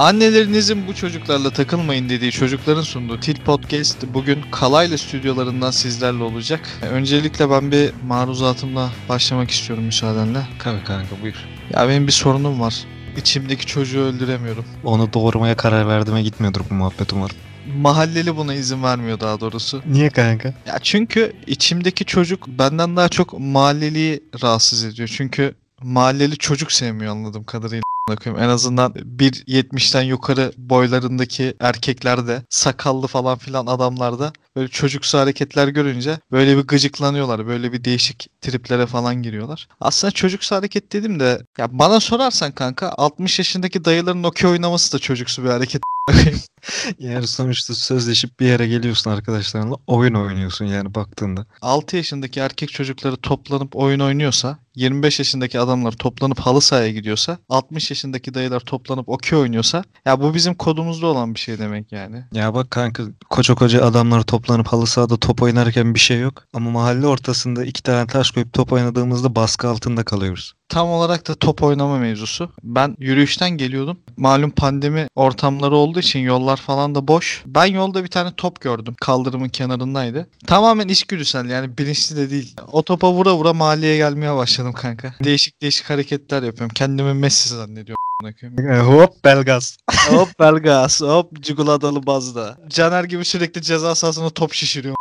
Annelerinizin bu çocuklarla takılmayın dediği çocukların sunduğu Til Podcast bugün Kalaylı stüdyolarından sizlerle olacak. Öncelikle ben bir maruzatımla başlamak istiyorum müsaadenle. Tabii kanka buyur. Ya benim bir sorunum var. İçimdeki çocuğu öldüremiyorum. Onu doğurmaya karar verdiğime gitmiyordur bu muhabbet umarım. Mahalleli buna izin vermiyor daha doğrusu. Niye kanka? Ya çünkü içimdeki çocuk benden daha çok mahalleliyi rahatsız ediyor. Çünkü mahalleli çocuk sevmiyor anladığım kadarıyla. Koyayım. En azından 1.70'ten yukarı boylarındaki erkeklerde sakallı falan filan adamlarda böyle çocuksu hareketler görünce böyle bir gıcıklanıyorlar. Böyle bir değişik triplere falan giriyorlar. Aslında çocuksu hareket dedim de ya bana sorarsan kanka 60 yaşındaki dayıların okey oynaması da çocuksu bir hareket. Yani sonuçta sözleşip bir yere geliyorsun arkadaşlarınla oyun oynuyorsun yani baktığında. 6 yaşındaki erkek çocukları toplanıp oyun oynuyorsa, 25 yaşındaki adamlar toplanıp halı sahaya gidiyorsa, 60 yaşındaki dayılar toplanıp okey oynuyorsa ya bu bizim kodumuzda olan bir şey demek yani. Ya bak kanka koca koca adamlar toplanıp halı sahada top oynarken bir şey yok. Ama mahalle ortasında iki tane taş koyup top oynadığımızda baskı altında kalıyoruz. Tam olarak da top oynama mevzusu. Ben yürüyüşten geliyordum. Malum pandemi ortamları olduğu için yollar falan da boş. Ben yolda bir tane top gördüm. Kaldırımın kenarındaydı. Tamamen içgüdüsel yani bilinçli de değil. O topa vura vura mahalleye gelmeye başladım kanka. Değişik değişik hareketler yapıyorum. Kendimi Messi zannediyorum. koyayım. Hop belgaz. hop Belgas, hop Ciguladalı Bazda. Caner gibi sürekli ceza sahasına top şişiriyor.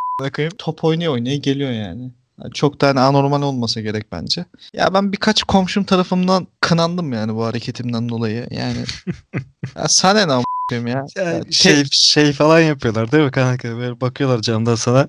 Top oynaya oynaya geliyor yani. Çok da hani anormal olmasa gerek bence. Ya ben birkaç komşum tarafından kınandım yani bu hareketimden dolayı. Yani ya sana ne a**ayım ya. Ya Yani te- şey, şey falan yapıyorlar değil mi kanka? Böyle bakıyorlar camdan sana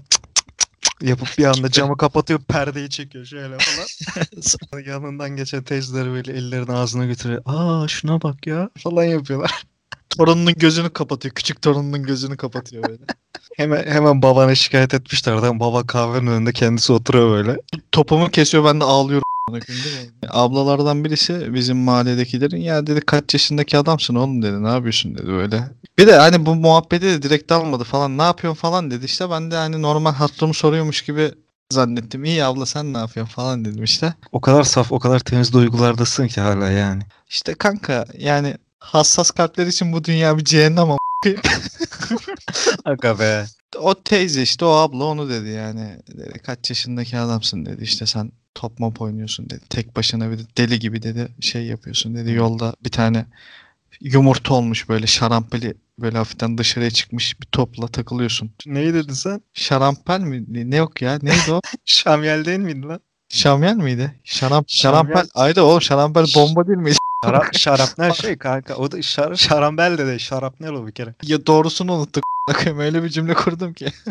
cık yapıp bir anda camı kapatıyor perdeyi çekiyor şöyle falan. Yanından geçen teyzeleri böyle ellerini ağzına götürüyor. Aa şuna bak ya falan yapıyorlar. Torununun gözünü kapatıyor. Küçük torununun gözünü kapatıyor böyle. Hemen hemen babana şikayet etmişler. Adam baba kahvenin önünde kendisi oturuyor böyle. Topumu kesiyor ben de ağlıyorum. Ablalardan birisi bizim mahalledekilerin ya dedi kaç yaşındaki adamsın oğlum dedi ne yapıyorsun dedi böyle. Bir de hani bu muhabbeti de direkt almadı falan ne yapıyorsun falan dedi işte ben de hani normal hatırımı soruyormuş gibi zannettim. İyi abla sen ne yapıyorsun falan dedim işte. O kadar saf, o kadar temiz duygulardasın ki hala yani. İşte kanka yani hassas kalpler için bu dünya bir cehennem ama Aga be. o teyze işte o abla onu dedi yani. Dedi, kaç yaşındaki adamsın dedi işte sen top mop oynuyorsun dedi. Tek başına bir de deli gibi dedi şey yapıyorsun dedi. Yolda bir tane yumurta olmuş böyle şarampeli böyle hafiften dışarıya çıkmış bir topla takılıyorsun. Neyi dedin sen? Şarampel mi? Ne yok ya? Neydi o? Şamyel değil miydi lan? Şamyel miydi? Şaram, Şamyel. şarampel. Ayrı oğlum şarampel bomba değil miydi? Şarap, şarapnel şey kanka. O da şar, şarambel de değil. Şarapnel o bir kere. ya doğrusunu unuttuk. Öyle bir cümle kurdum ki.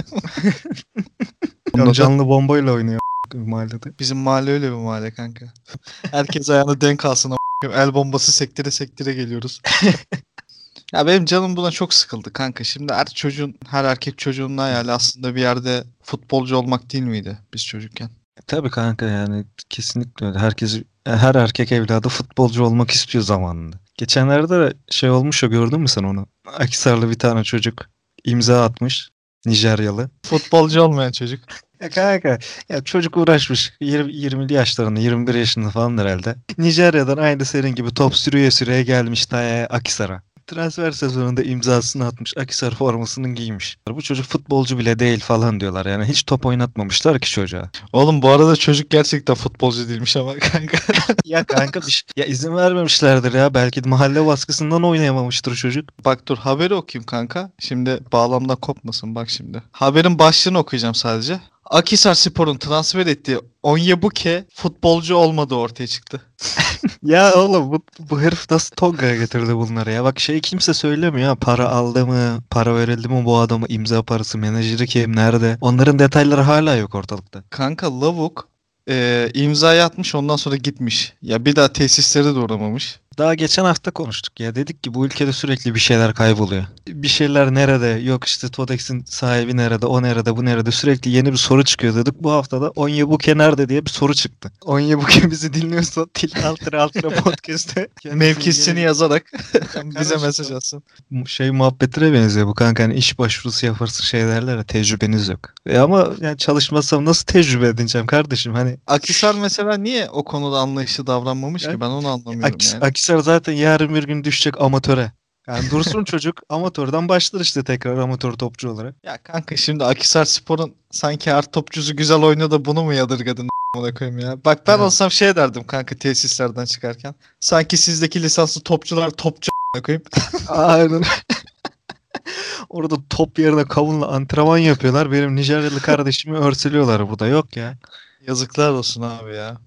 Ya canlı bombayla oynuyor mahallede. Bizim mahalle öyle bir mahalle kanka. Herkes ayağına denk alsın el bombası sektire sektire geliyoruz. ya benim canım buna çok sıkıldı kanka. Şimdi her çocuğun, her erkek çocuğunun hayali aslında bir yerde futbolcu olmak değil miydi biz çocukken? Tabii kanka yani kesinlikle öyle. Herkes her erkek evladı futbolcu olmak istiyor zamanında. Geçenlerde de şey olmuş ya gördün mü sen onu? Akisarlı bir tane çocuk imza atmış. Nijeryalı. Futbolcu olmayan çocuk. Ya kanka ya çocuk uğraşmış 20, 20'li yaşlarında 21 yaşında falan herhalde. Nijerya'dan aynı senin gibi top sürüye sürüye gelmiş ta Akisar'a. Transfer sezonunda imzasını atmış. Akisar formasını giymiş. Bu çocuk futbolcu bile değil falan diyorlar. Yani hiç top oynatmamışlar ki çocuğa. Oğlum bu arada çocuk gerçekten futbolcu değilmiş ama kanka. ya kanka bir şey- Ya izin vermemişlerdir ya. Belki mahalle baskısından oynayamamıştır çocuk. Bak dur haberi okuyayım kanka. Şimdi bağlamda kopmasın bak şimdi. Haberin başlığını okuyacağım sadece. Akhisar Spor'un transfer ettiği Onyebuke futbolcu olmadığı ortaya çıktı. Ya oğlum bu, bu herif nasıl Tonga'ya getirdi bunları ya? Bak şey kimse söylemiyor ya. Para aldı mı? Para verildi mi bu adama? imza parası, menajeri kim? Nerede? Onların detayları hala yok ortalıkta. Kanka Lavuk e, imzayı atmış ondan sonra gitmiş. Ya bir daha tesislere de uğramamış. Daha geçen hafta konuştuk ya. Dedik ki bu ülkede sürekli bir şeyler kayboluyor. Bir şeyler nerede? Yok işte Todex'in sahibi nerede? O nerede? Bu nerede? Sürekli yeni bir soru çıkıyor dedik. Bu hafta da Onyebuke nerede diye bir soru çıktı. Onyebuke bizi dinliyorsa Til Altıra Altıra Podcast'te Mevkisini yazarak bize mesaj atsın. şey muhabbetine benziyor bu kanka hani iş başvurusu yaparsın şey derler ya tecrübeniz yok. E ama yani çalışmasam nasıl tecrübe edineceğim kardeşim hani Akhisar mesela niye o konuda anlayışlı davranmamış Ya- ki ben onu anlamıyorum Akis, yani. Akisar zaten yarın bir gün düşecek amatöre. Yani dursun çocuk amatörden başlar işte tekrar amatör topçu olarak. Ya kanka şimdi Akisar Spor'un sanki her topçusu güzel oynuyor da bunu mu yadırgadın amına koyayım ya. Bak ben Evet. olsam şey derdim kanka tesislerden çıkarken. Sanki sizdeki lisanslı topçular topçu amına koyayım. Aynen. Orada top yerine kavunla antrenman yapıyorlar. Benim Nijeryalı kardeşimi örseliyorlar burada. Yok ya. Yazıklar olsun abi ya.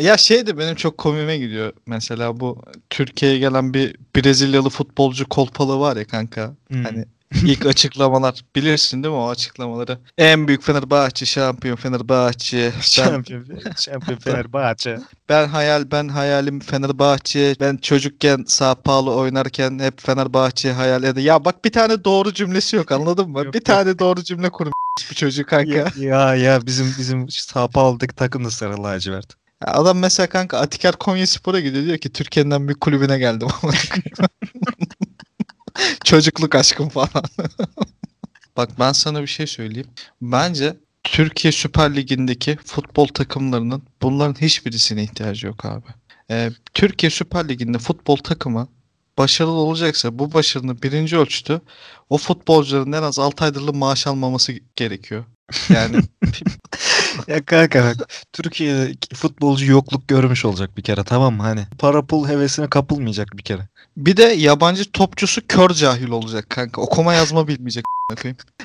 Ya şey de benim çok komime gidiyor. Mesela bu Türkiye'ye gelen bir Brezilyalı futbolcu kolpalı var ya kanka. Hmm. Hani ilk açıklamalar bilirsin değil mi o açıklamaları? En büyük Fenerbahçe, şampiyon Fenerbahçe. Şampiyon, şampiyon Fenerbahçe. ben hayal, ben hayalim Fenerbahçe. Ben çocukken Sao Paulo oynarken hep Fenerbahçe hayal eder. Ya bak bir tane doğru cümlesi yok anladın mı? Yok, bir tane doğru cümle kurmuş bu çocuk kanka. ya, ya ya bizim bizim Sao Paulo'daki takım da sarı lacivert. Adam mesela kanka Atiker Konyaspor'a gidiyor diyor ki Türkiye'nin en büyük kulübüne geldim. Çocukluk aşkım falan. Bak ben sana bir şey söyleyeyim. Bence Türkiye Süper Ligi'ndeki futbol takımlarının bunların hiçbirisine ihtiyacı yok abi. Ee, Türkiye Süper Ligi'nde futbol takımı başarılı olacaksa bu başarının birinci ölçütü o futbolcuların en az 6 aydır maaş almaması gerekiyor. Yani Ya kanka bak Türkiye'de futbolcu yokluk görmüş olacak bir kere tamam mı? Hani para pul hevesine kapılmayacak bir kere. Bir de yabancı topçusu kör cahil olacak kanka. Okuma yazma bilmeyecek.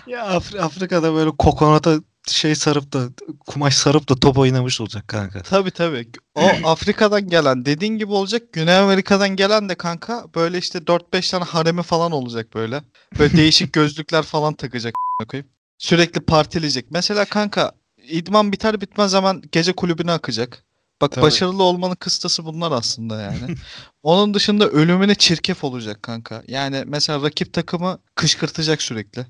Ya Afri- Afrika'da böyle kokonata şey sarıp da kumaş sarıp da top oynamış olacak kanka. Tabii tabii. O Afrika'dan gelen dediğin gibi olacak. Güney Amerika'dan gelen de kanka böyle işte 4-5 tane haremi falan olacak böyle. Böyle değişik gözlükler falan takacak koyayım. Sürekli partileyecek. Mesela kanka idman biter bitmez hemen gece kulübüne akacak. Bak Tabii. başarılı olmanın kıstası bunlar aslında yani. Onun dışında ölümüne çirkef olacak kanka. Yani mesela rakip takımı kışkırtacak sürekli.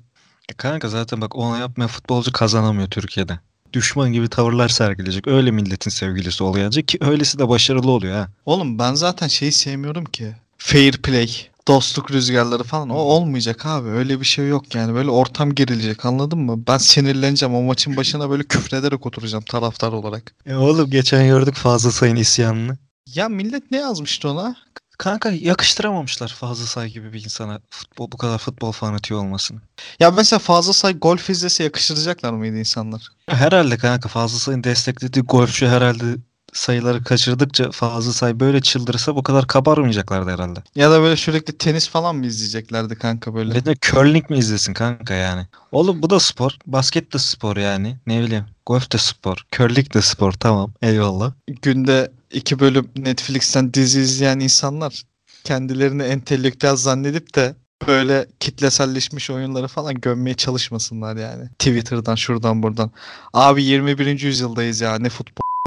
E Kanka zaten bak onu yapmayan futbolcu kazanamıyor Türkiye'de. Düşman gibi tavırlar sergileyecek. Öyle milletin sevgilisi olacak ki öylesi de başarılı oluyor ha. Oğlum ben zaten şeyi sevmiyorum ki. Fair play, dostluk rüzgarları falan o olmayacak abi. Öyle bir şey yok yani. Böyle ortam gerilecek anladın mı? Ben sinirleneceğim. O maçın başına böyle küfrederek oturacağım taraftar olarak. E oğlum geçen gördük Fazıl Say'ın isyanını. Ya millet ne yazmıştı ona? Kanka yakıştıramamışlar Fazıl Say gibi bir insana futbol bu kadar futbol fanatiği olmasını. Ya mesela fazla say golf izlese yakıştıracaklar mıydı insanlar? Herhalde kanka Fazıl Say'ın desteklediği golfçü herhalde sayıları kaçırdıkça Fazıl Say böyle çıldırsa bu kadar kabarmayacaklardı herhalde. Ya da böyle sürekli tenis falan mı izleyeceklerdi kanka böyle? Ne curling mi izlesin kanka yani? Oğlum bu da spor. Basket de spor yani. Ne bileyim. Golf de spor. Curling de spor. Tamam. Eyvallah. Günde iki bölüm Netflix'ten dizi izleyen insanlar kendilerini entelektüel zannedip de böyle kitleselleşmiş oyunları falan gömmeye çalışmasınlar yani. Twitter'dan şuradan buradan. Abi 21. yüzyıldayız ya ne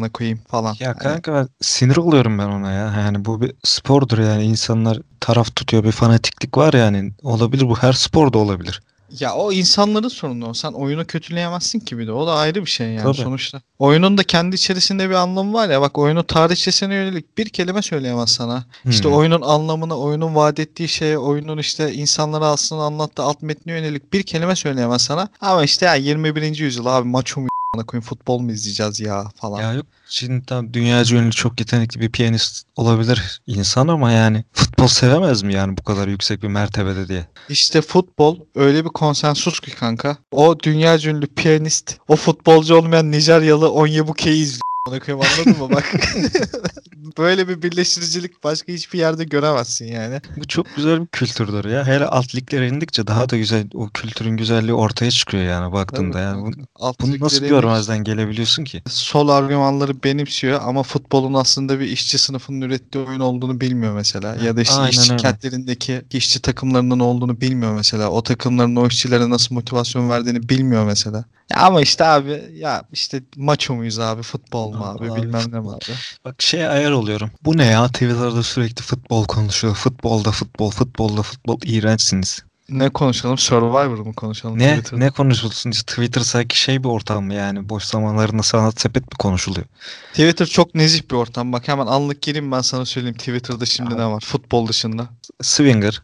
futboluna koyayım falan. Ya Hani- kanka ben sinir oluyorum ben ona ya. Yani bu bir spordur yani. insanlar taraf tutuyor. Bir fanatiklik var yani. Olabilir bu. Her sporda olabilir. Ya o insanların sorunu o. Sen oyunu kötüleyemezsin ki bir de. O da ayrı bir şey yani Tabii. sonuçta. Oyunun da kendi içerisinde bir anlamı var ya. Bak oyunun tarihçesine yönelik bir kelime söyleyemez sana. İşte Hmm. oyunun anlamına, oyunun vaat ettiği şeye, oyunun işte insanlara aslında anlattığı alt metnine yönelik bir kelime söyleyemez sana. Ama işte ya 21. yüzyıl abi maço y***na koyayım futbol mu izleyeceğiz ya falan. Ya yok şimdi tam dünyaca ünlü çok yetenekli bir piyanist olabilir insan ama yani futbol sevemez mi yani bu kadar yüksek bir mertebede diye. İşte futbol öyle bir konsensus ki kanka. O dünya ünlü piyanist, o futbolcu olmayan Nijeryalı Onyebuke'yi izliyor. Ona koyayım anladın mı bak. Böyle bir birleştiricilik başka hiçbir yerde göremezsin yani. Bu çok güzel bir kültürdür ya. Hele alt liglere indikçe daha da güzel o kültürün güzelliği ortaya çıkıyor yani baktığında Tabii yani. Bu- kanka. Alt Bunu nasıl görmezden gelebiliyorsun ki? sol argümanları benimsiyor ama futbolun aslında bir işçi sınıfının ürettiği oyun olduğunu bilmiyor mesela. Ya da işte Aynen işçi öyle. kentlerindeki işçi takımlarının olduğunu bilmiyor mesela. O takımların o işçilere nasıl motivasyon verdiğini bilmiyor mesela. Ya ama işte abi ya işte maço muyuz abi futbol mu abi Abi bilmem ne mi abi. Bak şey ayar oluyorum. Bu ne ya? Twitter'da sürekli futbol konuşuyor. Futbolda futbol, futbolda futbol. İğrençsiniz. Ne konuşalım? Survivor mu konuşalım? Ne Twitter'da? ne konuşulsun? Twitter sanki şey bir ortam mı yani? Boş zamanlarında sanat sepet mi konuşuluyor? Twitter çok nezih bir ortam. Bak hemen anlık gireyim ben sana söyleyeyim Twitter'da şimdi ne var futbol dışında. Swinger.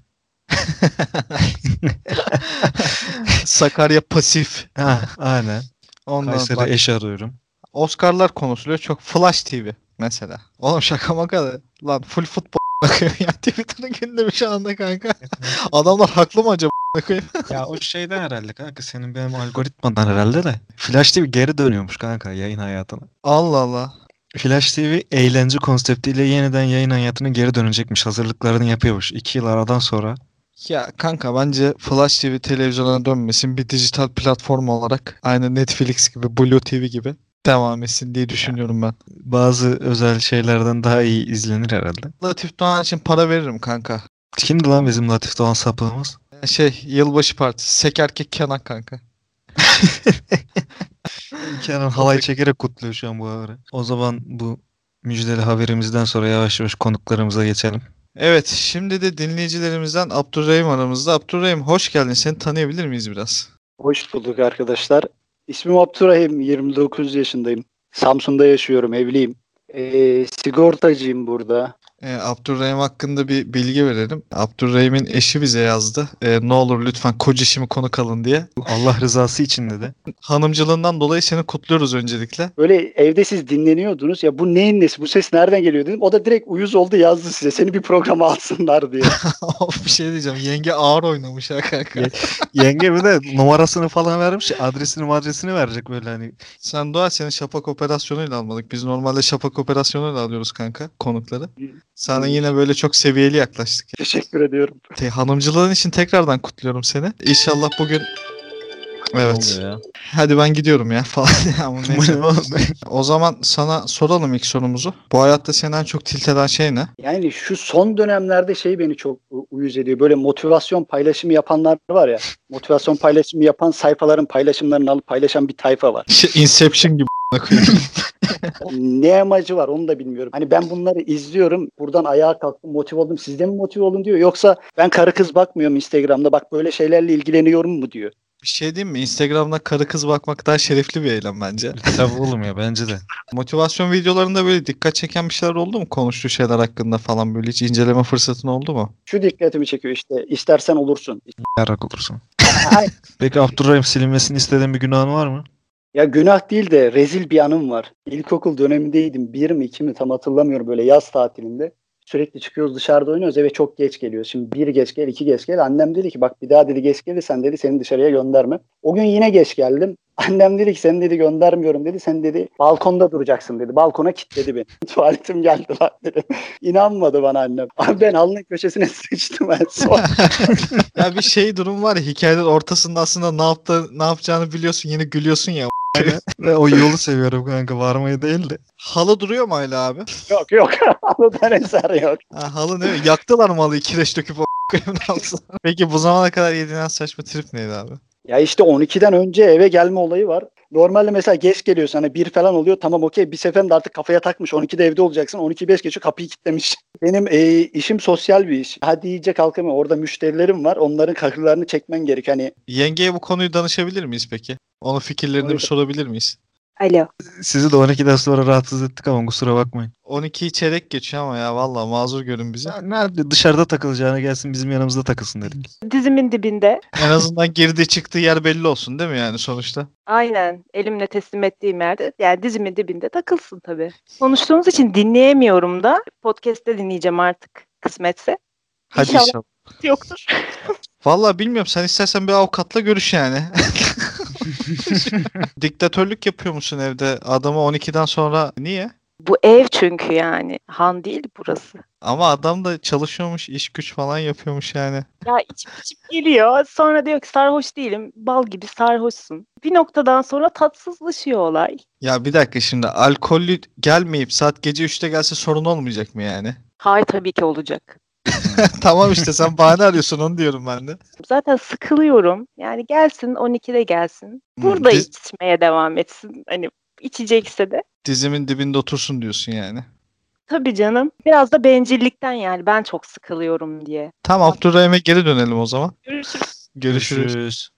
Sakarya pasif. Ha, aynen. Ondan Kayseri bak, eş arıyorum. Oscar'lar konuşuluyor. Çok Flash TV mesela. Oğlum şaka maka da. Lan full futbol ya Twitter'ın gündemi şu anda kanka. Adamlar haklı mı acaba? Ya o şeyden herhalde kanka senin benim algoritmadan herhalde de. Flash TV geri dönüyormuş kanka yayın hayatına. Allah Allah. Flash TV eğlence konseptiyle yeniden yayın hayatına geri dönecekmiş. Hazırlıklarını yapıyormuş. İki yıl aradan sonra. Ya kanka bence Flash TV televizyona dönmesin bir dijital platform olarak aynı Netflix gibi, Blue TV gibi devam etsin diye düşünüyorum ben. Bazı özel şeylerden daha iyi izlenir herhalde. Latif Doğan için para veririm kanka. Kimdi lan bizim Latif Doğan sapığımız? Şey yılbaşı partisi. Sek erkek Kenan kanka. Kenan halay çekerek kutluyor şu an bu haberi. O zaman bu müjdeli haberimizden sonra yavaş yavaş konuklarımıza geçelim. Evet şimdi de dinleyicilerimizden Abdurrahim aramızda. Abdurrahim hoş geldin. Seni tanıyabilir miyiz biraz? Hoş bulduk arkadaşlar. İsmim Abdurrahim, 29 yaşındayım. Samsun'da yaşıyorum, evliyim. Ee, sigortacıyım burada. Ee, Abdurrahim hakkında bir bilgi verelim. Abdurrahim'in eşi bize yazdı. Ee, ne olur lütfen kocişimi konuk alın diye. Allah rızası için dedi. Hanımcılığından dolayı seni kutluyoruz öncelikle. Böyle evde siz dinleniyordunuz. Ya bu neyin nesi, bu ses nereden geliyor dedim. O da direkt uyuz oldu yazdı size. Seni bir programa alsınlar diye. bir şey diyeceğim. Yenge ağır oynamış ha kanka. Ye- Yenge bir de numarasını falan vermiş. Adresini adresini verecek böyle hani. Sen dua seni şapak operasyonuyla almadık. Biz normalde şapak operasyonuyla alıyoruz kanka konukları. Sana yine böyle çok seviyeli yaklaştık. Teşekkür ediyorum. Te- hanımcılığın için tekrardan kutluyorum seni. İnşallah bugün Evet. ya? Hadi ben gidiyorum ya falan. Ama neyse. o zaman sana soralım ilk sorumuzu. Bu hayatta seni en çok tilt eden şey ne? Yani şu son dönemlerde şey beni çok uyuz ediyor. Böyle motivasyon paylaşımı yapanlar var ya. Motivasyon paylaşımı yapan sayfaların paylaşımlarını alıp paylaşan bir tayfa var. Şey, Inception gibi. ne amacı var onu da bilmiyorum. Hani ben bunları izliyorum. Buradan ayağa kalktım, motive oldum. Siz de mi motive olun diyor. Yoksa ben karı kız bakmıyorum Instagram'da. Bak böyle şeylerle ilgileniyorum mu diyor. bir şey diyeyim mi? Instagram'da karı kız bakmak daha şerefli bir eylem bence. Tabii oğlum ya bence de. Motivasyon videolarında böyle dikkat çeken bir şeyler oldu mu? Konuştuğu şeyler hakkında falan böyle hiç inceleme fırsatın oldu mu? Şu dikkatimi çekiyor işte. İstersen olursun. Yarak olursun. Peki Abdurrahim silinmesini istediğin bir günahın var mı? Ya günah değil de rezil bir anım var. İlkokul dönemindeydim. Bir mi iki mi tam hatırlamıyorum böyle yaz tatilinde. Sürekli çıkıyoruz dışarıda oynuyoruz eve çok geç geliyoruz. Şimdi bir geç gel iki geç gel. Annem dedi ki bak bir daha dedi geç gelirsen dedi seni dışarıya gönderme. O gün yine geç geldim. Annem dedi ki seni dedi göndermiyorum dedi. Sen dedi balkonda duracaksın dedi. Balkona kilitledi beni. Tuvaletim geldi lan dedi. İnanmadı bana annem. Abi ben halının köşesine sıçtım en son. ya bir şey durum var ya hikayenin ortasında aslında ne yaptı ne yapacağını biliyorsun yine gülüyorsun ya. Ve o yolu seviyorum kanka varmayı değil de. Halı duruyor mu hala abi? yok yok. Halıdan eser yok. Ha, halı ne? Yaktılar mı halıyı kireç döküp o? Peki bu zamana kadar yediğin en saçma trip neydi abi? Ya işte 12'den önce eve gelme olayı var. Normalde mesela geç geliyorsun hani bir falan oluyor tamam okey bir seferinde artık kafaya takmış 12'de evde olacaksın 12 5 geçiyor kapıyı kilitlemiş. Benim e, işim sosyal bir iş. Hadi iyice kalkamıyorum orada müşterilerim var onların kakırlarını çekmen gerek hani Yengeye bu konuyu danışabilir miyiz peki? Onun fikirlerini bir sorabilir miyiz? Alo. Sizi de 12'den sonra rahatsız ettik ama kusura bakmayın. 12 çeyrek geçiyor ama ya vallahi mazur görün bizi. Ya Nerede dışarıda takılacağına gelsin bizim yanımızda takılsın dedik. Dizimin dibinde. En azından girdiği çıktığı yer belli olsun değil mi yani sonuçta? Aynen. Elimle teslim ettiğim yerde. Yani dizimin dibinde takılsın tabii. Konuştuğumuz için dinleyemiyorum da. Podcast'te dinleyeceğim artık kısmetse. Hadi İnşallah. inşallah. Yoktur. Vallahi bilmiyorum sen istersen bir avukatla görüş yani. Diktatörlük yapıyor musun evde? Adamı 12'den sonra niye? Bu ev çünkü yani. Han değil burası. Ama adam da çalışıyormuş, iş güç falan yapıyormuş yani. Ya içip içip geliyor. Sonra diyor ki sarhoş değilim. Bal gibi sarhoşsun. Bir noktadan sonra tatsızlaşıyor olay. Ya bir dakika şimdi alkollü gelmeyip saat gece 3'te gelse sorun olmayacak mı yani? Hayır tabii ki olacak. tamam işte sen bahane arıyorsun onu diyorum ben de. Zaten sıkılıyorum. Yani gelsin 12'de gelsin. Burada diz- içmeye devam etsin. Hani içecekse de. Dizimin dibinde otursun diyorsun yani. Tabii canım. Biraz da bencillikten yani ben çok sıkılıyorum diye. Tamam Abdurrahim'e geri dönelim o zaman. Görüşürüz. Görüşürüz.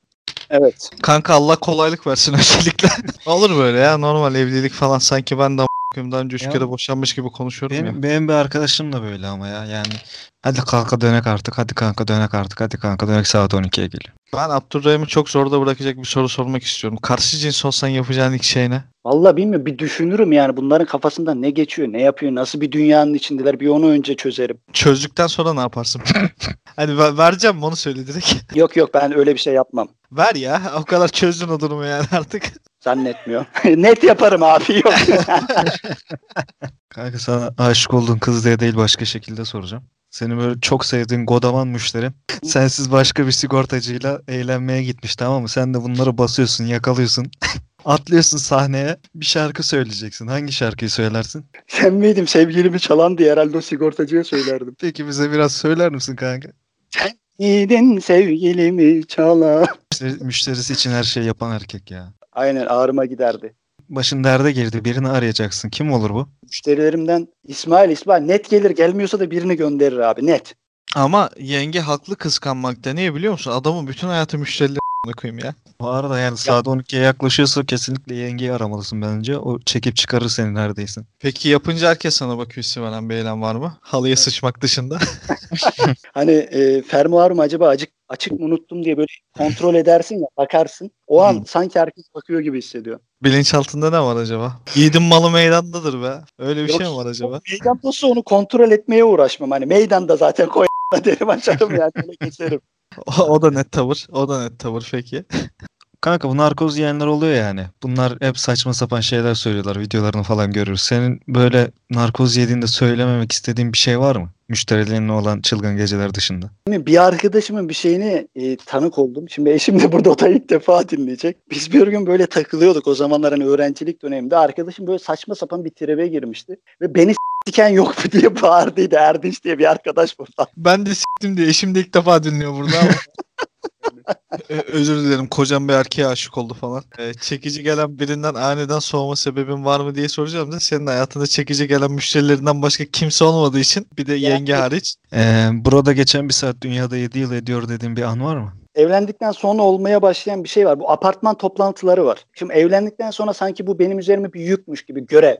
evet Kanka Allah kolaylık versin öncelikle. Olur böyle ya normal evlilik falan sanki ben de a**ayım daha önce üç Ya. kere boşanmış gibi konuşuyorum ya. Benim, benim bir arkadaşım da böyle ama ya yani. Hadi kanka dönek artık hadi kanka dönek artık hadi kanka dönek saat 12'ye geliyor. Ben Abdurrahim'i çok zorda bırakacak bir soru sormak istiyorum. Karşı cins olsan yapacağın ilk şey ne? Vallahi bilmiyorum bir düşünürüm yani bunların kafasında ne geçiyor, ne yapıyor, nasıl bir dünyanın içindeler bir onu önce çözerim. Çözdükten sonra ne yaparsın? hani ver- vereceğim mi onu söyle direkt. Yok yok ben öyle bir şey yapmam. Ver ya. O kadar çözdün o durumu yani artık. Zannetmiyorum. Net yaparım abi yok. Kanka sana aşık olduğun kız diye değil başka şekilde soracağım. Seni böyle çok sevdiğin godaman müşterin sensiz başka bir sigortacıyla eğlenmeye gitmiş tamam mı? Sen de bunları basıyorsun, yakalıyorsun. Atlıyorsun sahneye bir şarkı söyleyeceksin. Hangi şarkıyı söylersin? Sen miydim sevgilimi çalan diye herhalde o sigortacıya söylerdim. Peki bize biraz söyler misin kanka? Gidin sevgilimi çala. Müşteri- müşterisi için her şeyi yapan erkek ya. Aynen ağrıma giderdi. Başın derde girdi birini arayacaksın. Kim olur bu? Müşterilerimden İsmail İsmail net gelir gelmiyorsa da birini gönderir abi net. Ama yenge haklı kıskanmakta. Niye biliyor musun? Adamın bütün hayatı müşterileri koyayım ya. Bu arada yani saat 12'ye yaklaşıyorsa kesinlikle yengeyi aramalısın bence. O çekip çıkarır seni neredeyse. Peki yapınca herkes sana bakıyor Siveren Beylen var mı? Halıya sıçmak dışında. Hani e, fermuarım acaba acık, açık mı unuttum diye böyle kontrol edersin ya bakarsın. O an Hı. sanki herkes bakıyor gibi hissediyor. Bilinçaltında ne var acaba? Yiğidin malı meydandadır be. Öyle bir Yok, şey mi var acaba? Meydan olsa onu kontrol etmeye uğraşmam. Hani meydanda zaten koy derim açarım yani öyle geçerim. O, o da net tavır. O da net tavır peki. Kanka bu narkoz yiyenler oluyor yani. Bunlar hep saçma sapan şeyler söylüyorlar. Videolarını falan görürüz. Senin böyle narkoz yediğinde söylememek istediğin bir şey var mı? Müşterilerinle olan çılgın geceler dışında. Bir arkadaşımın bir şeyine e, tanık oldum. Şimdi eşim de burada o da ilk defa dinleyecek. Biz bir gün böyle takılıyorduk o zamanlar hani öğrencilik döneminde. Arkadaşım böyle saçma sapan bir tribe girmişti. Ve beni s**tiken yok mu diye bağırdıydı. Erdinç diye bir arkadaş burada. Ben de s**tim diye eşim de ilk defa dinliyor burada ama. Ö- Özür dilerim kocam bir erkeğe aşık oldu falan. Ee, çekici gelen birinden aniden soğuma sebebin var mı diye soracağım da senin hayatında çekici gelen müşterilerinden başka kimse olmadığı için bir de yenge hariç. Ee, burada geçen bir saat dünyada 7 yıl ediyor dediğin bir an var mı? Evlendikten sonra olmaya başlayan bir şey var. Bu apartman toplantıları var. Şimdi evlendikten sonra sanki bu benim üzerime bir yükmüş gibi görev.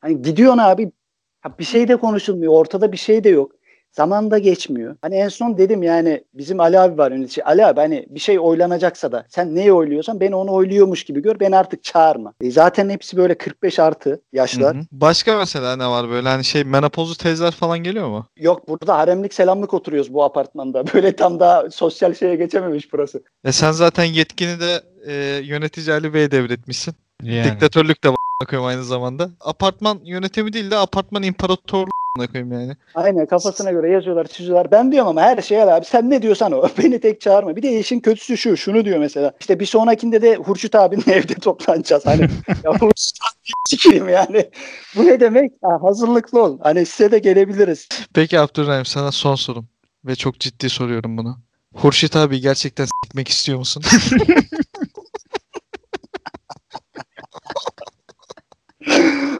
Hani gidiyorsun abi ha bir şey de konuşulmuyor. Ortada bir şey de yok. Zaman da geçmiyor. Hani en son dedim yani bizim Ali abi var yönetici. Ali abi hani bir şey oylanacaksa da sen neyi oyluyorsan beni onu oyluyormuş gibi gör. Beni artık çağırma. E zaten hepsi böyle 45 artı yaşlar. Hı hı. Başka mesela ne var böyle hani şey menopozlu teyzeler falan geliyor mu? Yok burada haremlik selamlık oturuyoruz bu apartmanda. Böyle tam daha sosyal şeye geçememiş burası. E sen zaten yetkini de e, yönetici Ali Bey'e devretmişsin. Yani. Diktatörlük de var koyayım aynı zamanda. Apartman yönetimi değil de apartman imparatorluğu koyayım yani. Aynen kafasına göre yazıyorlar çiziyorlar. Ben diyorum ama her şeye abi sen ne diyorsan o. Beni tek çağırma. Bir de işin kötüsü şu. Şunu diyor mesela. İşte bir sonrakinde de Hurşit abinin evde toplanacağız. Hani ya Hurşit abi sikeyim yani. Bu ne demek? Ha, hazırlıklı ol. Hani size de gelebiliriz. Peki Abdurrahim sana son sorum. Ve çok ciddi soruyorum bunu. Hurşit abi gerçekten s**mek istiyor musun?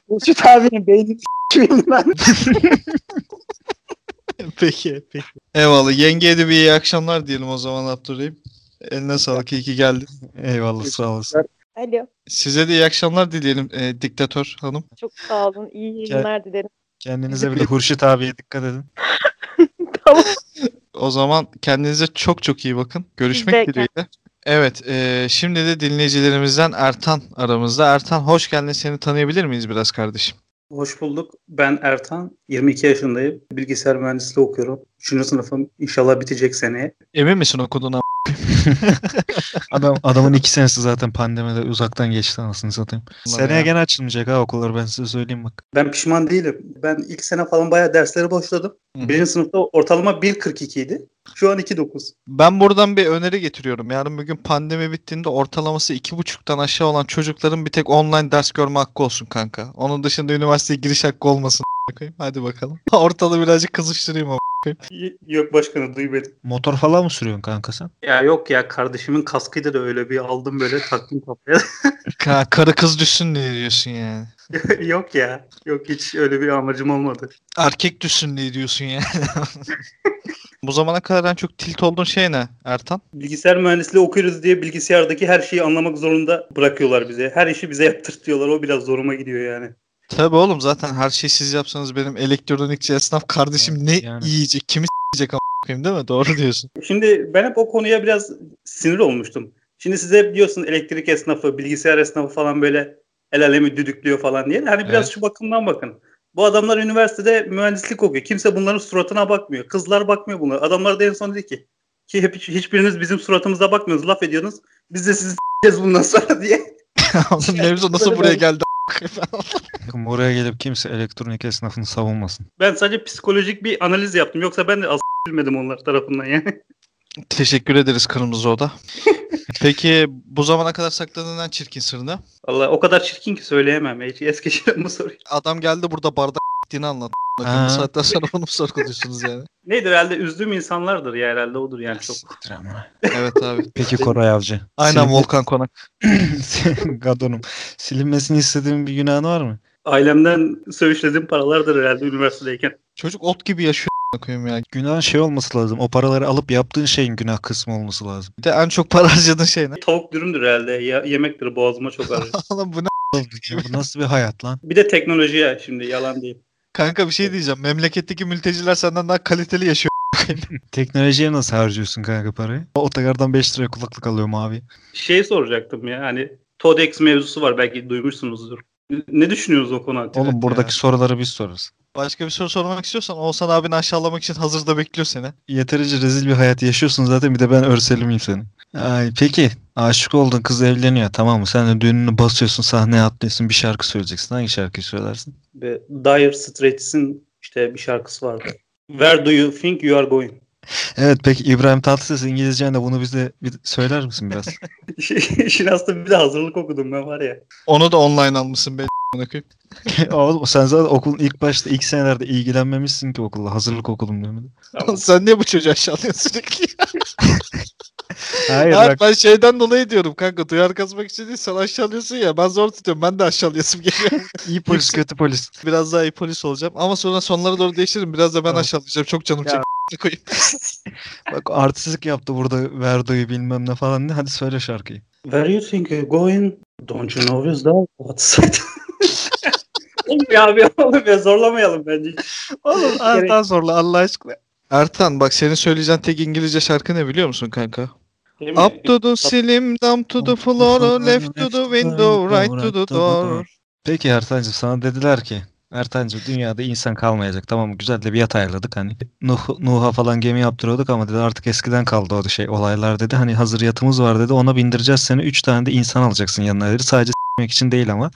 Hurşit abinin beynini sikeyim ben. peki peki. Eyvallah. Yengeye de bir iyi akşamlar diyelim o zaman Abdurrahim. Eline sağlık iyi ki geldin. Eyvallah sağ olasın. Alo. Size de iyi akşamlar dileyelim e, diktatör hanım. Çok sağ olun. İyi yayınlar dilerim. Kendinize bir de Hurşit abiye dikkat edin. Tamam. O zaman kendinize çok çok iyi bakın. Görüşmek de dileğiyle. Evet, e, şimdi de dinleyicilerimizden Ertan aramızda. Ertan hoş geldin. Seni tanıyabilir miyiz biraz kardeşim? Hoş bulduk. Ben Ertan. 22 yaşındayım. Bilgisayar mühendisliği okuyorum. 3. sınıfım inşallah bitecek seneye. Emin misin okuduğuna? Adam adamın iki senesi zaten pandemide uzaktan geçti anasını satayım. Vallahi Seneye ya. gene açılmayacak ha okullar ben size söyleyeyim bak. Ben pişman değilim. Ben ilk sene falan bayağı dersleri boşladım. Hı hı. Birinci sınıfta ortalama 1.42 idi. Şu an 2.9. Ben buradan bir öneri getiriyorum. Yarın bugün pandemi bittiğinde ortalaması iki buçuktan aşağı olan çocukların bir tek online ders görme hakkı olsun kanka. Onun dışında üniversiteye giriş hakkı olmasın. Koyayım. Hadi bakalım. Ortalığı birazcık kızıştırayım ama. Yok başkanı duymadım. Motor falan mı sürüyorsun kanka sen? Ya yok ya kardeşimin kaskıydı da öyle bir aldım böyle taktım kafaya. Ka- karı kız düşsün diye diyorsun yani. yok ya. Yok hiç öyle bir amacım olmadı. Erkek düşsün diye diyorsun yani. Bu zamana kadar en çok tilt olduğun şey ne Ertan? Bilgisayar mühendisliği okuyoruz diye bilgisayardaki her şeyi anlamak zorunda bırakıyorlar bize. Her işi bize yaptırtıyorlar. O biraz zoruma gidiyor yani. Tabii oğlum zaten her şeyi siz yapsanız benim elektronikçi esnaf kardeşim ne Yani. yiyecek, kimi s**ecek ama koyayım değil mi? Doğru diyorsun. Şimdi ben hep o konuya biraz sinir olmuştum. Şimdi size hep diyorsun elektrik esnafı, bilgisayar esnafı falan böyle el alemi düdüklüyor falan diye. Hani biraz Evet. şu bakımdan bakın. Bu adamlar üniversitede mühendislik okuyor. Kimse bunların suratına bakmıyor. Kızlar bakmıyor bunlara. Adamlar da en son dedi ki ki hep hiçbiriniz bizim suratımıza bakmıyorsunuz. Laf ediyorsunuz. Biz de sizi s**eceğiz bundan sonra diye. Oğlum Mevzu nasıl buraya geldi? Bakın buraya gelip kimse elektronik esnafını savunmasın. Ben sadece psikolojik bir analiz yaptım. Yoksa ben de az bilmedim onlar tarafından yani. Teşekkür ederiz Kırmızı Oda. Peki bu zamana kadar sakladığın en çirkin sır ne? Vallahi o kadar çirkin ki söyleyemem. Hiç es geçelim bu soruyu. Adam geldi burada bardak gittiğini anlat. Bu saatten sonra onu mu sorguluyorsunuz yani? Neydi herhalde üzdüğüm insanlardır ya herhalde odur yani çok. Siktir ama. Evet abi. Peki Koray Avcı. Aynen Silinme- Volkan Konak. Gadonum. Silinmesini istediğin bir günahın var mı? Ailemden söğüşlediğim paralardır herhalde üniversitedeyken. Çocuk ot gibi yaşıyor koyayım ya. Günahın şey olması lazım. O paraları alıp yaptığın şeyin günah kısmı olması lazım. Bir de en çok para harcadığın şey ne? Tavuk dürümdür herhalde. Ya, yemektir boğazıma çok ağrıyor. Oğlum bu ne? Bu nasıl bir hayat lan? bir de teknoloji ya şimdi yalan değil. Kanka bir şey diyeceğim. Memleketteki mülteciler senden daha kaliteli yaşıyor. Teknolojiye nasıl harcıyorsun kanka parayı? Otogardan 5 liraya kulaklık alıyorum abi. Şey soracaktım ya hani TODEX mevzusu var belki duymuşsunuzdur. Ne düşünüyorsunuz o konu hakkında? Oğlum buradaki soruları biz sorarız. Başka bir soru sormak istiyorsan Oğuzhan abini aşağılamak için hazırda bekliyor seni. Yeterince rezil bir hayat yaşıyorsun zaten bir de ben örselimeyim seni. Ay, peki aşık oldun kız evleniyor tamam mı? Sen de düğününü basıyorsun sahneye atlıyorsun bir şarkı söyleyeceksin. Hangi şarkıyı söylersin? Ve Dire Straits'in işte bir şarkısı vardı. Where do you think you are going? Evet peki İbrahim Tatlıses İngilizcenle bunu bize bir söyler misin biraz? Şey, işin aslında bir de hazırlık okudum ben var ya. Onu da online almışsın be a**ına koyayım. Oğlum sen zaten okulun ilk başta ilk senelerde ilgilenmemişsin ki okulla. Hazırlık okudum demedin. Tamam. Sen niye bu çocuğu aşağılıyorsun sürekli? Hayır Hayır, bak ben şeyden dolayı diyorum kanka. Duyar kazmak için değil sen aşağılıyorsun ya. Ben zor tutuyorum. Ben de aşağılayasım geliyor. iyi polis kötü polis. Biraz daha iyi polis olacağım. Ama sonra sonlara doğru değiştiririm. Biraz da ben Tamam. aşağılayacağım. Çok canım Ya. çekti. Koyayım. Bak artistlik yaptı burada Verdo'yu bilmem ne falan. Ne? Hadi söyle şarkıyı. Where you think you're going? Don't you know is that what's it? Ya abi oğlum ya zorlamayalım bence. Oğlum Ertan zorla Allah aşkına. Ertan bak senin söyleyeceğin tek İngilizce şarkı ne biliyor musun kanka? Up to the ceiling, down to the floor, left to the window, right to the door. Peki Ertan'cığım sana dediler ki Ertan'cığım dünyada insan kalmayacak tamam mı? Güzel de bir yat ayarladık hani Nuh, Nuh'a falan gemi yaptırıyorduk ama dedi artık eskiden kaldı o şey olaylar dedi. Hani hazır yatımız var dedi ona bindireceğiz seni 3 tane de insan alacaksın yanına dedi. Sadece s**mek için değil ama.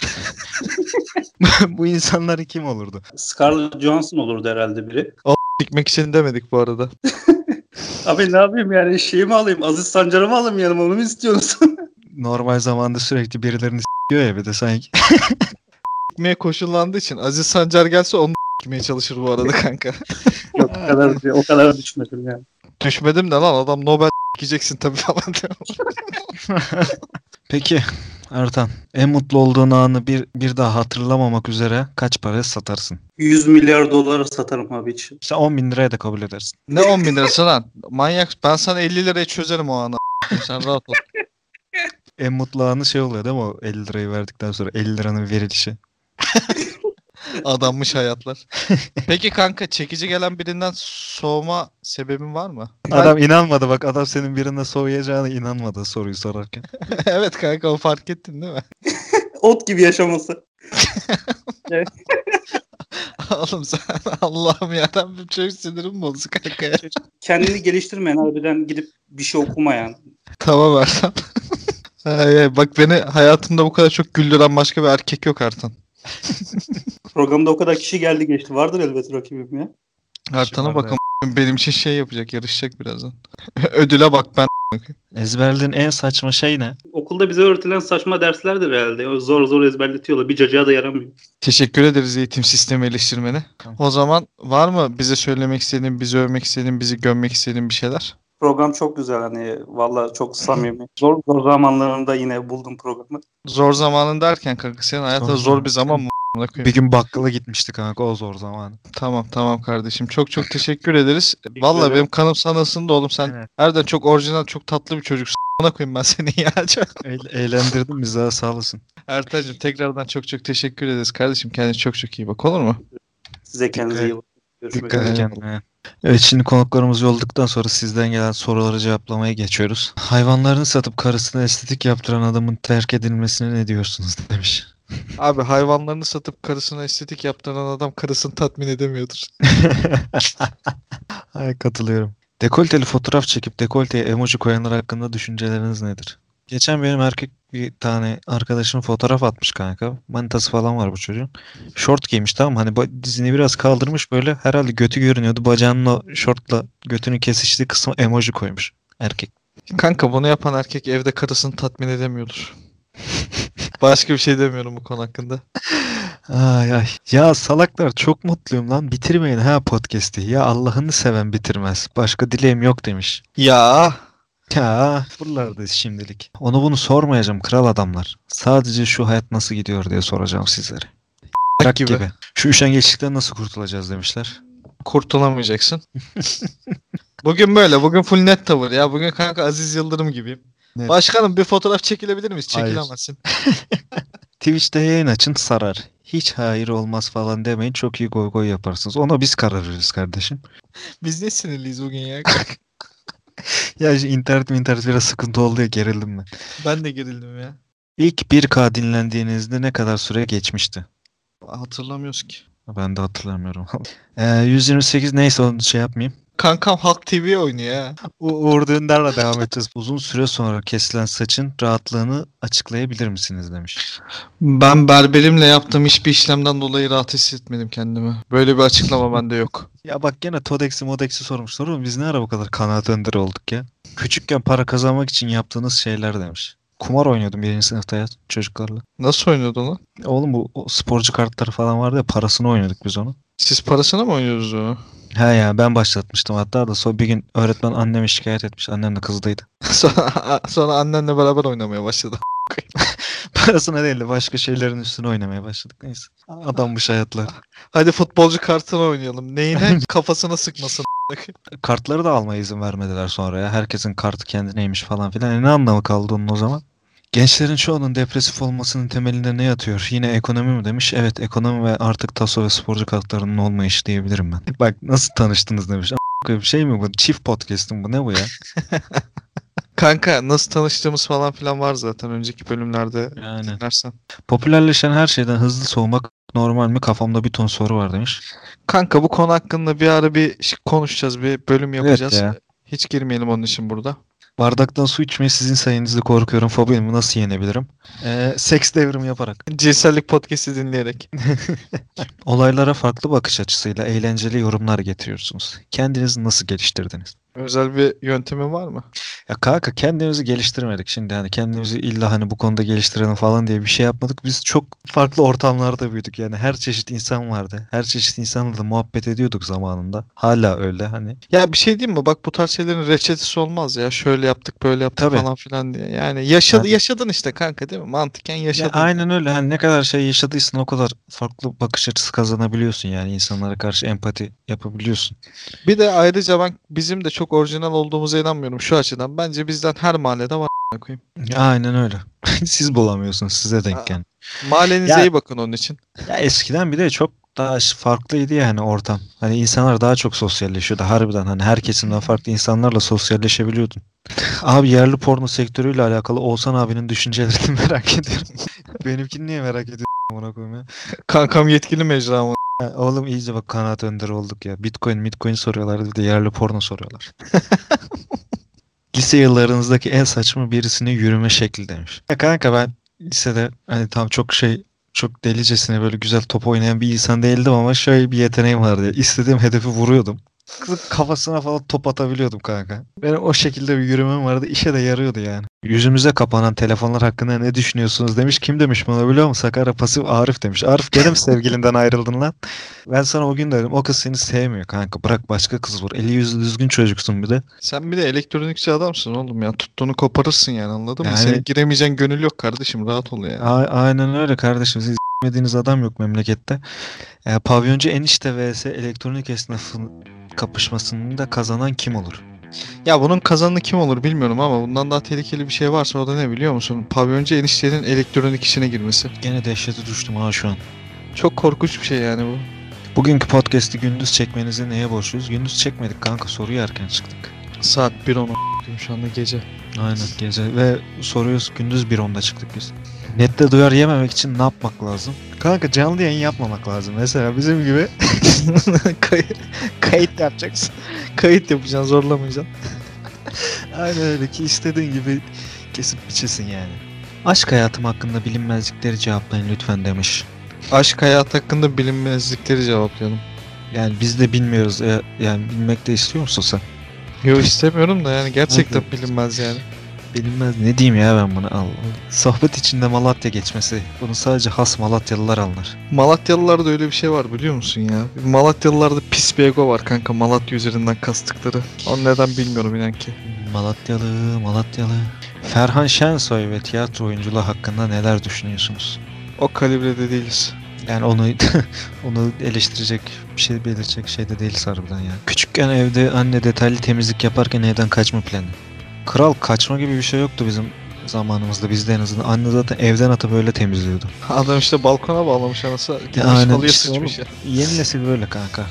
Bu insanlar kim olurdu? Scarlett Johansson olurdu herhalde biri. Dikmek için demedik bu arada. Abi ne yapayım yani şeyi mi alayım? Aziz Sancar'ı mı alayım yanıma onu mu istiyorsun? Normal zamanda sürekli birilerini s**iyor ya bir de sanki. Dikmeye koşullandığı için Aziz Sancar gelse onu dikmeye çalışır bu arada kanka. Yok o kadar, o kadar düşmedim yani. Düşmedim de lan adam Nobel dikeceksin tabii falan. Peki Ertan en mutlu olduğun anı bir, bir daha hatırlamamak üzere kaç paraya satarsın? 100 milyar dolara satarım abi hiç. Sen 10 bin liraya da kabul edersin. Ne 10 bin lirası lan? Manyak. Ben sana 50 liraya çözerim o anı. Sen rahat ol. En mutlu anı şey oluyor değil mi o 50 lirayı verdikten sonra 50 liranın verilişi. Adammış hayatlar. Peki kanka çekici gelen birinden soğuma sebebin var mı? Adam inanmadı bak adam senin birine soğuyacağına inanmadı soruyu sorarken. evet kanka o fark ettin değil mi? Ot gibi yaşaması. Oğlum sen Allah'ım yarabbim çok sinirim bozdu kanka ya. Kendini geliştirmeyen harbiden gidip bir şey okumayan. Tamam Ertan. Ay, ay, bak beni hayatımda bu kadar çok güldüren başka bir erkek yok Ertan. Programda o kadar kişi geldi geçti. Vardır elbet rakibim ya. Ertan'a bakın benim için şey yapacak yarışacak birazdan. Ödüle bak ben. Ezberlediğin en saçma şey ne? Okulda bize öğretilen saçma derslerdir herhalde. O Zor zor ezberletiyorlar. Bir cacığa da yaramıyor. Teşekkür ederiz eğitim sistemi eleştirmeni. O zaman var mı bize söylemek istediğin, bizi övmek istediğin, bizi gömmek istediğin bir şeyler? Program çok güzel hani valla çok samimi. Zor zor zamanlarında yine buldum programı. Zor zamanın derken kanka senin hayatında Zor zor, bir zaman mı? Bir gün bakkala gitmiştik kanka o zor zaman. Tamam tamam kardeşim. Çok çok teşekkür ederiz. Vallahi ederim. benim kanım sana ısındı oğlum. Sen Evet. Erden çok orijinal, çok tatlı bir çocuksun. Ona koyayım ben seni ya. Eğ- eğlendirdin bizi daha sağ olasın. Ertan'cığım tekrardan çok çok teşekkür ederiz kardeşim. Kendine çok çok iyi bak olur mu? Size kendinize iyi bakın. Görüşmek Dikkat üzere. kendine. Evet şimdi konuklarımız yolladıktan sonra sizden gelen soruları cevaplamaya geçiyoruz. Hayvanlarını satıp karısına estetik yaptıran adamın terk edilmesine ne diyorsunuz demiş. Abi hayvanlarını satıp karısına estetik yaptıran adam karısını tatmin edemiyordur. Ay katılıyorum. Dekolteli fotoğraf çekip dekolteye emoji koyanlar hakkında düşünceleriniz nedir? Geçen benim erkek bir tane arkadaşım fotoğraf atmış kanka. Manitası falan var bu çocuğun. Şort giymiş tamam mı? hani ba- dizini biraz kaldırmış böyle herhalde götü görünüyordu. Bacağının o şortla götünün kesiştiği kısmı emoji koymuş erkek. Kanka bunu yapan erkek evde karısını tatmin edemiyordur. Başka bir şey demiyorum bu konu hakkında. Ay ay. Ya salaklar çok mutluyum lan. Bitirmeyin ha podcast'i. Ya Allah'ını seven bitirmez. Başka dileğim yok demiş. Ya Ya buralardayız şimdilik. Onu bunu sormayacağım kral adamlar. Sadece şu hayat nasıl gidiyor diye soracağım sizlere. Bırak gibi. gibi. Şu üşengeçlikten nasıl kurtulacağız demişler. kurtulamayacaksın. Bugün böyle. Bugün full net tavır ya. Bugün kanka Aziz Yıldırım gibiyim. Net. Başkanım bir fotoğraf çekilebilir miyiz? Çekilemezsin. Twitch'te yayın açın sarar. Hiç hayır olmaz falan demeyin. Çok iyi goy goy yaparsınız. Ona biz karar veririz kardeşim. Biz ne sinirliyiz bugün ya? Ya şu internet mi internet biraz sıkıntı oldu ya gerildim ben. ben de gerildim ya. İlk 1K dinlendiğinizde ne kadar süre geçmişti? Hatırlamıyoruz ki. Ben de hatırlamıyorum. Ee, 128 neyse onu şey yapmayayım. Kankam Halk TV oynuyor ya. U Uğur Dündar'la devam edeceğiz. Uzun süre sonra kesilen saçın rahatlığını açıklayabilir misiniz demiş. Ben berberimle yaptığım hiçbir işlemden dolayı rahat hissetmedim kendimi. Böyle bir açıklama bende yok. Ya bak gene Todex'i Modex'i sormuşlar oğlum biz ne ara bu kadar kanaat önderi olduk ya. Küçükken para kazanmak için yaptığınız şeyler demiş. Kumar oynuyordum birinci sınıfta ya çocuklarla. Nasıl oynuyordu lan? Oğlum bu o sporcu kartları falan vardı ya parasını oynuyorduk biz onu. Siz parasına mı oynuyorsunuz onu? He ya ben başlatmıştım hatta da sonra bir gün öğretmen anneme şikayet etmiş. Annem de kızdıydı. sonra, sonra annenle beraber oynamaya başladı. Parasına değil de başka şeylerin üstüne oynamaya başladık neyse. Adammış hayatlar. Hadi futbolcu kartını oynayalım. Neyine? Kafasına sıkmasın. Kartları da almaya izin vermediler sonra ya. Herkesin kartı kendineymiş falan filan. E ne anlamı kaldı onun o zaman? Gençlerin çoğunun depresif olmasının temelinde ne yatıyor? Yine ekonomi mi demiş? Evet ekonomi ve artık taso ve sporcu kartlarının olmayışı diyebilirim ben. Bak nasıl tanıştınız demiş. Bir şey mi bu? Çift podcast'ım bu ne bu ya? Kanka nasıl tanıştığımız falan filan var zaten önceki bölümlerde Yani. dinlersen. Popülerleşen her şeyden hızlı soğumak normal mi? Kafamda bir ton soru var demiş. Kanka bu konu hakkında bir ara bir konuşacağız, bir bölüm yapacağız. ya. Hiç girmeyelim onun için burada. Bardaktan su içmeye sizin sayenizde korkuyorum. Fobimi nasıl yenebilirim? Ee, seks devrim yaparak. Cinsellik podcast'i dinleyerek. Olaylara farklı bakış açısıyla eğlenceli yorumlar getiriyorsunuz. Kendinizi nasıl geliştirdiniz? Özel bir yöntemi var mı? Ya kanka kendimizi geliştirmedik şimdi hani kendimizi illa hani bu konuda geliştirelim falan diye bir şey yapmadık. Biz çok farklı ortamlarda büyüdük yani her çeşit insan vardı. Her çeşit insanla da muhabbet ediyorduk zamanında. Hala öyle hani. Ya bir şey diyeyim mi? Bak bu tarz şeylerin reçetesi olmaz ya. Şöyle yaptık, böyle yaptık Tabii. falan filan diye. Yani yaşadı, Yani- yaşadın işte kanka değil mi? Mantıken Ya yaşadın. aynen öyle hani ne kadar şey yaşadıysan o kadar farklı bakış açısı kazanabiliyorsun yani insanlara karşı empati yapabiliyorsun. Bir de ayrıca ben bizim de çok orijinal olduğumuza inanmıyorum şu açıdan. Bence bizden her mahallede var koyayım. Ya aynen öyle. Siz bulamıyorsunuz size denk geldi. Mahallenize Ya- iyi bakın onun için. Ya eskiden bir de çok daha farklıydı yani ortam. Hani insanlar daha çok sosyalleşiyordu harbiden. Hani her kesimden farklı insanlarla sosyalleşebiliyordun. Abi yerli porno sektörüyle alakalı Oğuzhan abinin düşüncelerini merak ediyorum. Benimkini niye merak ediyorsun? Kankam yetkili mecra Oğlum iyice bak kanaat önderi olduk ya. Bitcoin, Bitcoin soruyorlar bir de yerli porno soruyorlar. Lise yıllarınızdaki en saçma birisinin yürüme şekli demiş. Ya kanka ben lisede hani tam çok şey çok delicesine böyle güzel top oynayan bir insan değildim ama şöyle bir yeteneğim vardı. İstediğim hedefi vuruyordum. Kafasına falan top atabiliyordum kanka. Benim o şekilde bir yürümem vardı. İşe de yarıyordu yani. Yüzümüze kapanan telefonlar hakkında ne düşünüyorsunuz demiş. Kim demiş bana biliyor musun? Sakarya Pasif Arif demiş. Arif gene mi sevgilinden ayrıldın lan? Ben sana o gün dedim o kız seni sevmiyor kanka. Bırak başka kız vur. Eli yüzü düzgün çocuksun bir de. Sen bir de elektronikçi adamsın oğlum ya. Tuttuğunu koparırsın yani anladın mı? Yani- Senin giremeyeceğin gönül yok kardeşim. Rahat ol ya. A- aynen öyle kardeşim. Siz s**mediğiniz adam yok memlekette. E, pavyoncu enişte vs elektronik esnafın kapışmasını da kazanan kim olur? Ya bunun kazananı kim olur bilmiyorum ama bundan daha tehlikeli bir şey varsa o da ne biliyor musun? Pavyoncu eniştenin elektronik işine girmesi. Gene dehşete düştüm ha şu an. Çok korkunç bir şey yani bu. Bugünkü podcast'i gündüz çekmenizi neye borçluyuz? Gündüz çekmedik kanka soruyu erken çıktık. Saat 1.10 a**ayım şu anda gece. Aynen gece ve soruyoruz gündüz 1.10'da çıktık biz. Nette duyar yememek için ne yapmak lazım? Kanka canlı yayın yapmamak lazım. Mesela bizim gibi kayıt, kayıt yapacaksın. Kayıt yapacaksın zorlamayacaksın. Aynen öyle ki istediğin gibi kesip biçesin yani. Aşk hayatım hakkında bilinmezlikleri cevaplayın lütfen demiş. Aşk hayat hakkında bilinmezlikleri cevaplayalım. Yani biz de bilmiyoruz. E, Yani bilmek de istiyor musun sen? Yo istemiyorum da yani gerçekten bilinmez yani. Bilinmez. Ne diyeyim ya ben buna Allah. Sohbet içinde Malatya geçmesi. Bunu sadece has Malatyalılar anlar. Malatyalılarda öyle bir şey var biliyor musun ya? Malatyalılarda pis bir ego var kanka Malatya üzerinden kastıkları. Onu neden bilmiyorum inan ki. Malatyalı, Malatyalı. Ferhan Şensoy ve tiyatro oyunculuğu hakkında neler düşünüyorsunuz? O kalibrede değiliz. Yani onu onu eleştirecek bir şey belirtecek şey de değil harbiden ya. Küçükken evde anne detaylı temizlik yaparken evden kaçma planı. Kral kaçma gibi bir şey yoktu bizim zamanımızda bizde en azından. Anne zaten evden atıp öyle temizliyordu. Adam işte balkona bağlamış anası. Gitmiş aynen halıya sıçmış ya. Yeni nesil böyle kanka.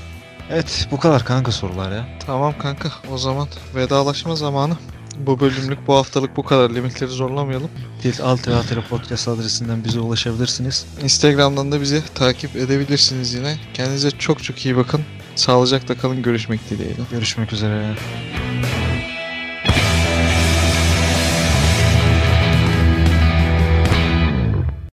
Evet bu kadar kanka sorular ya. Tamam kanka o zaman vedalaşma zamanı. Bu bölümlük bu haftalık bu kadar limitleri zorlamayalım. Dil Altı Podcast adresinden bize ulaşabilirsiniz. Instagram'dan da bizi takip edebilirsiniz yine. Kendinize çok çok iyi bakın. Sağlıcakla kalın görüşmek dileğiyle. Görüşmek üzere.